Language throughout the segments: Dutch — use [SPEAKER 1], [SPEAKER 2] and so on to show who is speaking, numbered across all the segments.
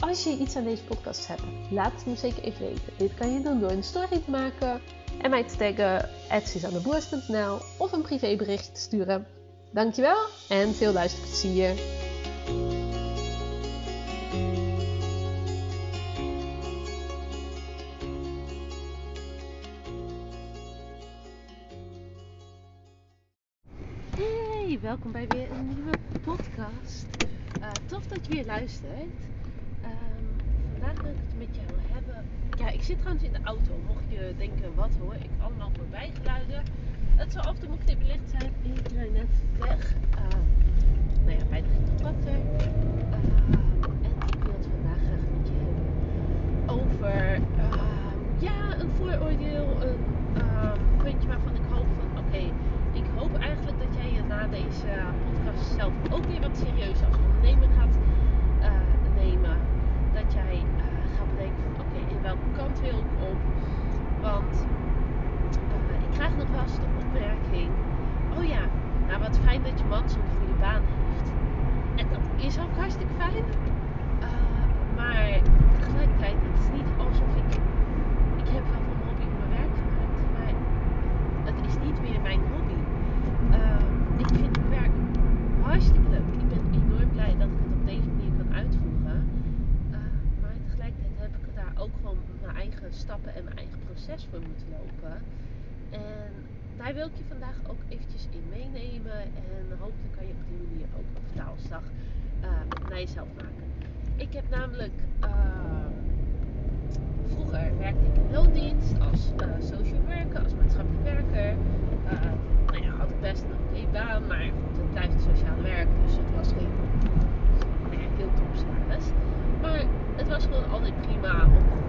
[SPEAKER 1] Als je iets aan deze podcast hebt, laat het me zeker even weten. Dit kan je doen door een story te maken en mij te taggen @suzanneboers.nl of een privébericht te sturen. Dankjewel en veel. Hey, welkom bij weer een nieuwe podcast. Uh, tof dat je weer luistert. Um, vandaag wil ik het met jou hebben. Ja, ik zit trouwens in de auto. Mocht je denken, wat hoor ik allemaal voorbij geluiden. Het zal af en toe mijn knipperlicht zijn. Ik rij net weg. Uh, nou ja, bij de gieterpakter. Uh, en ik wil het vandaag graag met je hebben over ja, een vooroordeel. Een puntje waarvan ik hoop van oké. Okay, ik hoop eigenlijk dat jij je na deze podcast zelf ook weer wat serieuzer als ondernemer gaat uh, nemen. Jij uh, gaat bedenken van oké, in welke kant wil ik op? Want uh, ik krijg nog wel eens de opmerking. Oh ja, nou wat fijn dat je man zo'n goede baan heeft. En dat is ook hartstikke fijn. maar tegelijkertijd, het is niet alsof ik. Ik heb wel van mijn hobby mijn werk gemaakt. Maar het is niet meer mijn hobby. Uh, ik vind mijn werk hartstikke leuk. Ik ben enorm blij dat ik het op deze manier kan uitvoeren. Uh, maar tegelijkertijd heb ik daar ook gewoon mijn eigen stappen en mijn eigen voor moeten lopen. En daar wil ik je vandaag ook eventjes in meenemen. En hopelijk kan je op die manier ook een vertaalslag uh, naar jezelf maken. Ik heb namelijk vroeger werkte ik in loondienst als social worker, als maatschappelijk werker. nou ja, had ik best een oké baan, maar goed, het blijft sociaal werk, dus het was geen nou heel top salaris. Maar het was gewoon altijd prima om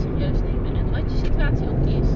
[SPEAKER 1] serieus nemen. En wat je situatie ook is.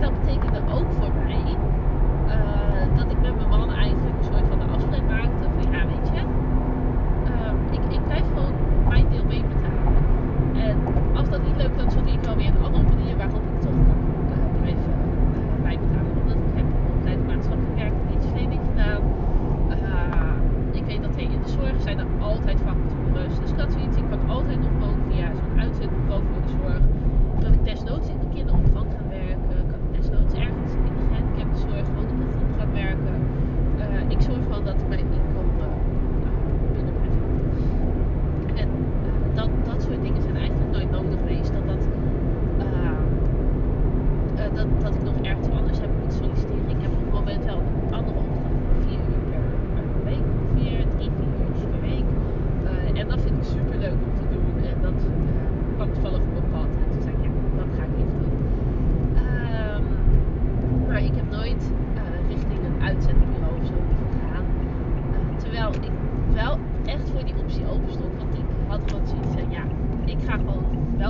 [SPEAKER 1] gaat dat betekenen ook voor mij.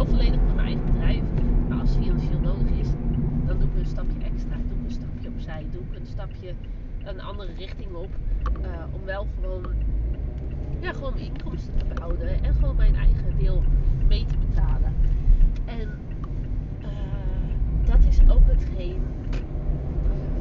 [SPEAKER 1] volledig op mijn eigen bedrijf. Maar als financieel nodig is, dan doe ik een stapje extra. Doe ik een stapje opzij. Doe ik een stapje een andere richting op. Eh, om wel gewoon, ja, gewoon mijn inkomsten te behouden. En gewoon mijn eigen deel mee te betalen. En eh, dat is ook hetgeen eh,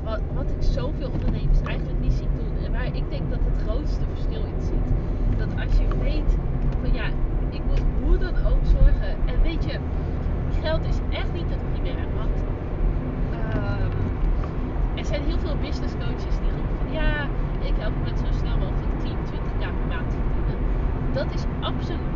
[SPEAKER 1] wat, wat ik zoveel ondernemers eigenlijk niet zie doen. En waar ik denk dat het grootste verschil in zit. Dat als je weet van ja ik moet hoe dan ook zorgen. En weet je, geld is echt niet het primaire. Want ehm, er zijn heel veel business coaches die roepen van ja, ik help met zo snel mogelijk 10, 20k per maand te verdienen. Dat is absoluut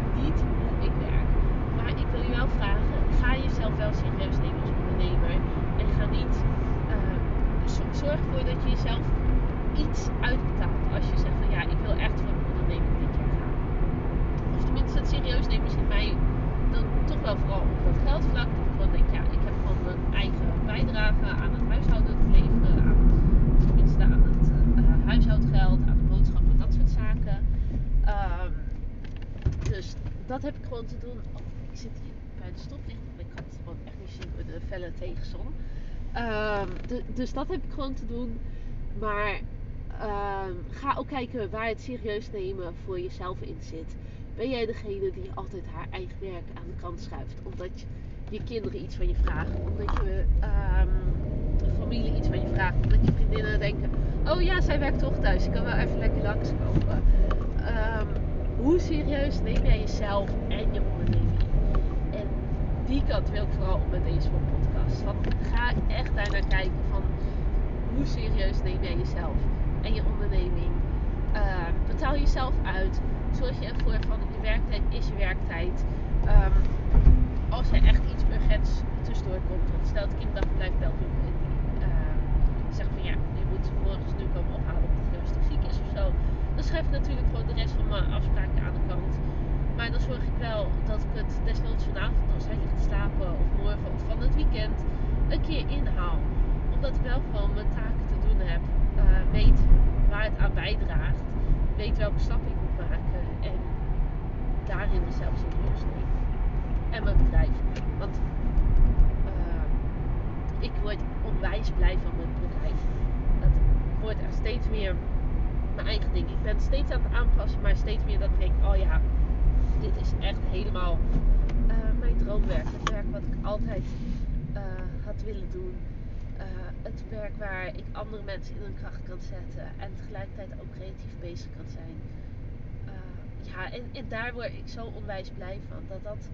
[SPEAKER 1] dat heb ik gewoon te doen. Oh, ik zit hier bij de stoplicht. Ik had het gewoon echt niet zien door de felle tegenzon. Um, ehm, dus dat heb ik gewoon te doen. Maar ehm, ga ook kijken waar het serieus nemen voor jezelf in zit. Ben jij degene die altijd haar eigen werk aan de kant schuift? Omdat je, je kinderen iets van je vragen. Omdat je ehm, familie iets van je vraagt. Omdat je vriendinnen denken: oh ja, zij werkt toch thuis. Ik kan wel even lekker langskomen. Hoe serieus neem jij jezelf en je onderneming? En die kant wil ik vooral op met deze podcast. Want ga echt daar naar kijken van hoe serieus neem jij jezelf en je onderneming? Uh, betaal jezelf uit. Zorg je ervoor van je werktijd is je werktijd. Um, als er echt iets urgents tussendoor komt. Want stel dat in de dagverblijf bel en die uh, zegt van ja, je moet morgens nu komen ophalen omdat het rustig ziek is of zo. Dan schrijf ik natuurlijk gewoon de rest van mijn afspraken aan de kant. Maar dan zorg ik wel dat ik het desnoods vanavond als hij ligt te slapen of morgen of van het weekend een keer inhaal. Omdat ik wel gewoon mijn taken te doen heb. Uh, weet waar het aan bijdraagt. Weet welke stap ik moet maken. En daarin mezelf serieus neem. En mijn bedrijf. Want uh, ik word onwijs blij van mijn bedrijf. Dat wordt er steeds meer eigen ding. Ik ben steeds aan het aanpassen, maar steeds meer dat ik denk, oh ja, dit is echt helemaal uh, mijn droomwerk. Het werk wat ik altijd uh, had willen doen. Uh, het werk waar ik andere mensen in hun kracht kan zetten en tegelijkertijd ook creatief bezig kan zijn. ja, en, en daar word ik zo onwijs blij van. Dat dat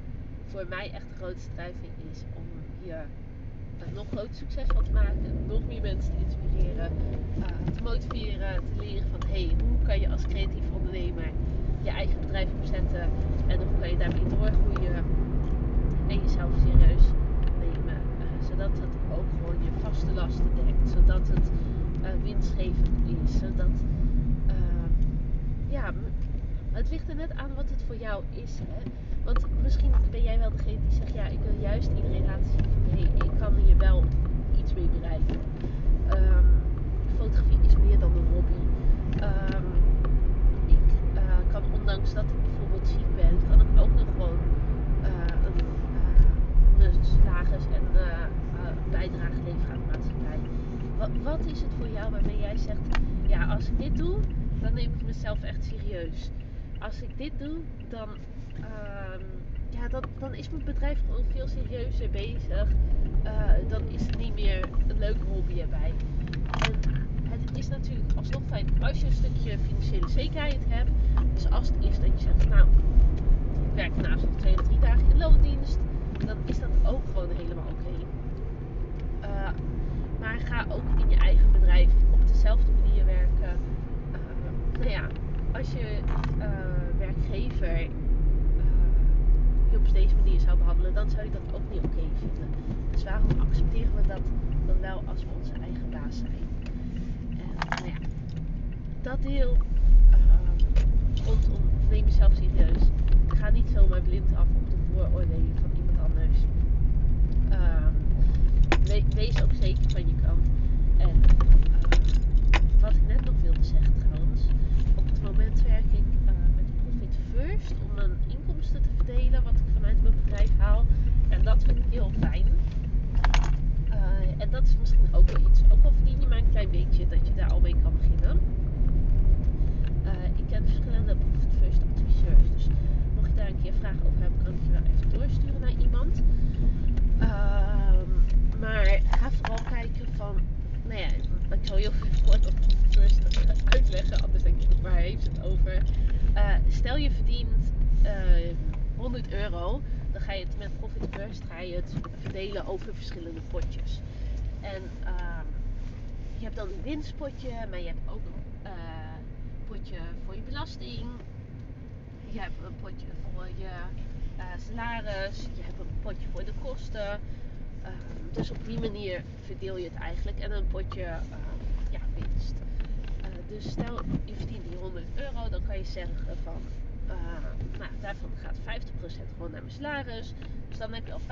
[SPEAKER 1] voor mij echt de grootste drijfveer is om hier nog groter succes van te maken, nog meer mensen te inspireren, uh, te motiveren, te leren van hey, hoe kan je als creatief ondernemer je eigen bedrijf opzetten? En hoe kan je daarmee doorgroeien? En jezelf serieus nemen, uh, zodat het ook gewoon je vaste lasten dekt, zodat het uh, winstgevend is, zodat ja, het ligt er net aan wat het voor jou is. Hè? Want misschien ben jij wel degene die zegt, ja, ik wil juist iedereen laten zien van, hé, ik kan hier wel iets mee bereiken. Um, fotografie is meer dan een hobby. Um, ik uh, kan, ondanks dat ik bijvoorbeeld ziek ben, kan ik ook nog gewoon uh, een, uh, en een bijdrage leveren aan de maatschappij. Wat, wat is het voor jou waarmee jij zegt, ja, als ik dit doe, dan neem ik mezelf echt serieus. Als ik dit doe, dan um, ja, dan, dan is mijn bedrijf gewoon veel serieuzer bezig. Uh, dan is het niet meer een leuke hobby erbij. En het is natuurlijk alsnog fijn als je een stukje financiële zekerheid hebt. Dus als het is dat je zegt, nou, ik werk vanavond twee of drie dagen in loondienst, dan is dat ook gewoon helemaal oké. Uh, maar ga ook in je eigen bedrijf op dezelfde manier werken. Uh, nou ja, als je werkgever op deze manier zou behandelen, dan zou ik dat ook niet oké vinden. Dus waarom accepteren we dat dan wel als we onze eigen baas zijn? En nou ja, dat deel uh, rondom neem jezelf serieus. Ga niet zomaar blind af op de vooroordelen van iemand anders. We, wees ook zeker van je kant. En uh, wat ik net nog wilde zeggen trouwens, op het moment werk ik om mijn inkomsten te verdelen, wat ik vanuit mijn bedrijf haal. En dat vind ik heel fijn. Uh, en dat is misschien ook wel iets, ook al verdien je maar een klein beetje, dat je daar al mee kan beginnen. Uh, ik ken verschillende Profit First adviseurs, dus mocht je daar een keer vragen over hebben, kan ik je wel even doorsturen naar iemand. Uh, maar ga vooral kijken van, nou ja, ik zal heel veel kort op Profit First uitleggen, anders denk je, waar heeft het over? Uh, stel je verdient 100 euro, dan ga je het met Profit First ga je het verdelen over verschillende potjes. En uh, je hebt dan een winstpotje, maar je hebt ook een uh, potje voor je belasting. Je hebt een potje voor je uh, salaris. Je hebt een potje voor de kosten. dus op die manier verdeel je het eigenlijk. En een potje ja, winst. dus stel je verdient die 100 euro, dan kan je zeggen van nou, daarvan gaat 50% gewoon naar mijn salaris. Dus dan heb je al 50%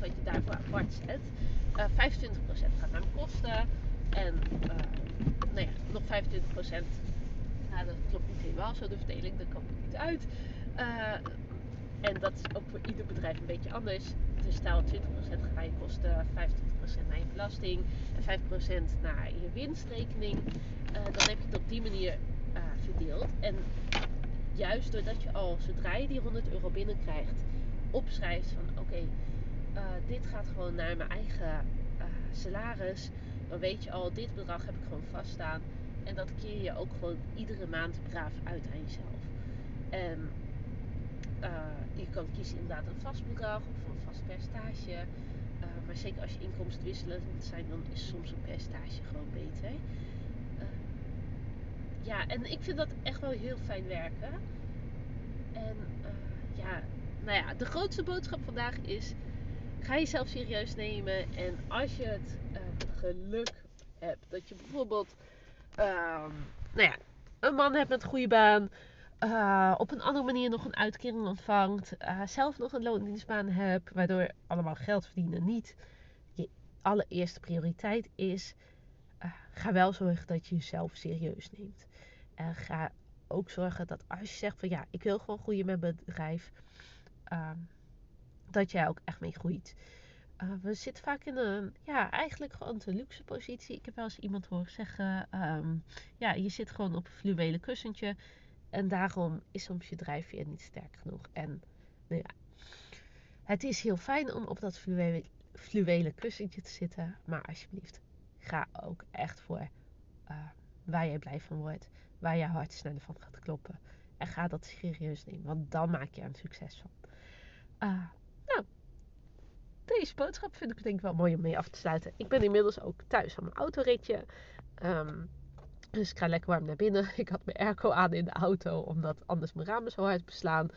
[SPEAKER 1] wat je daarvoor apart zet. Uh, eh, 25% gaat naar mijn kosten. En uh, nou ja, nog 25%. Nou, dat klopt niet helemaal zo de verdeling, dat komt niet uit. en dat is ook voor ieder bedrijf een beetje anders. Dus stel 20% ga je kosten, 25% naar je belasting en 5% naar je winstrekening. Uh, dan heb je het op die manier verdeeld. En juist doordat je al, zodra je die 100 euro binnenkrijgt, opschrijft van oké, dit gaat gewoon naar mijn eigen salaris. Dan weet je al, dit bedrag heb ik gewoon vaststaan. En dat keer je ook gewoon iedere maand braaf uit aan jezelf. En uh, je kan kiezen inderdaad een vast bedrag of een vast percentage. Uh, maar zeker als je inkomsten wisselend zijn, dan is soms een percentage gewoon beter. Uh, ja, en ik vind dat echt wel heel fijn werken. En ja, nou ja, de grootste boodschap vandaag is: ga jezelf serieus nemen. En als je het geluk hebt dat je bijvoorbeeld, um, nou ja, een man hebt met een goede baan uh, op een andere manier nog een uitkering ontvangt, uh, zelf nog een loondienstbaan hebt, waardoor allemaal geld verdienen niet je allereerste prioriteit is, uh, ga wel zorgen dat je jezelf serieus neemt. En ga ook zorgen dat als je zegt van ja, ik wil gewoon groeien met mijn bedrijf, ehm, dat jij ook echt mee groeit. We zitten vaak in een, ja, eigenlijk gewoon een luxe positie. Ik heb wel eens iemand horen zeggen, um, ja, je zit gewoon op een fluwelen kussentje en daarom is soms je drijfveer niet sterk genoeg. En nou ja, het is heel fijn om op dat fluwele, fluwelen kussentje te zitten. Maar alsjeblieft, ga ook echt voor uh, waar jij blij van wordt. Waar je hart sneller van gaat kloppen. En ga dat serieus nemen. Want dan maak je er een succes van. Uh, deze boodschap vind ik denk ik wel mooi om mee af te sluiten. Ik ben inmiddels ook thuis aan mijn autoritje. Um, dus ik ga lekker warm naar binnen. Ik had mijn airco aan in de auto, omdat anders mijn ramen zo hard beslaan.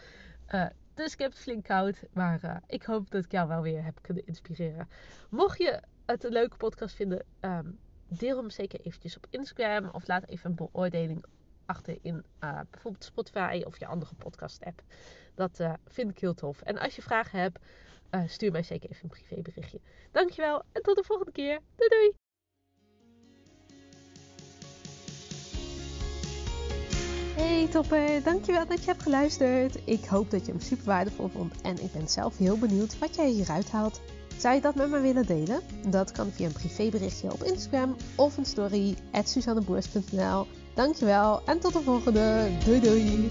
[SPEAKER 1] Uh, dus ik heb het flink koud. Maar uh, ik hoop dat ik jou wel weer heb kunnen inspireren. Mocht je het een leuke podcast vinden, um, deel hem zeker eventjes op Instagram. Of laat even een beoordeling achter in uh, bijvoorbeeld Spotify of je andere podcast app. Dat vind ik heel tof. En als je vragen hebt, stuur mij zeker even een privéberichtje. Dankjewel en tot de volgende keer. Doei doei! Hey topper, dankjewel dat je hebt geluisterd. Ik hoop dat je hem super waardevol vond en ik ben zelf heel benieuwd wat jij hieruit haalt. Zou je dat met me willen delen? Dat kan via een privéberichtje op Instagram of een story at. Dankjewel en tot de volgende. Doei doei!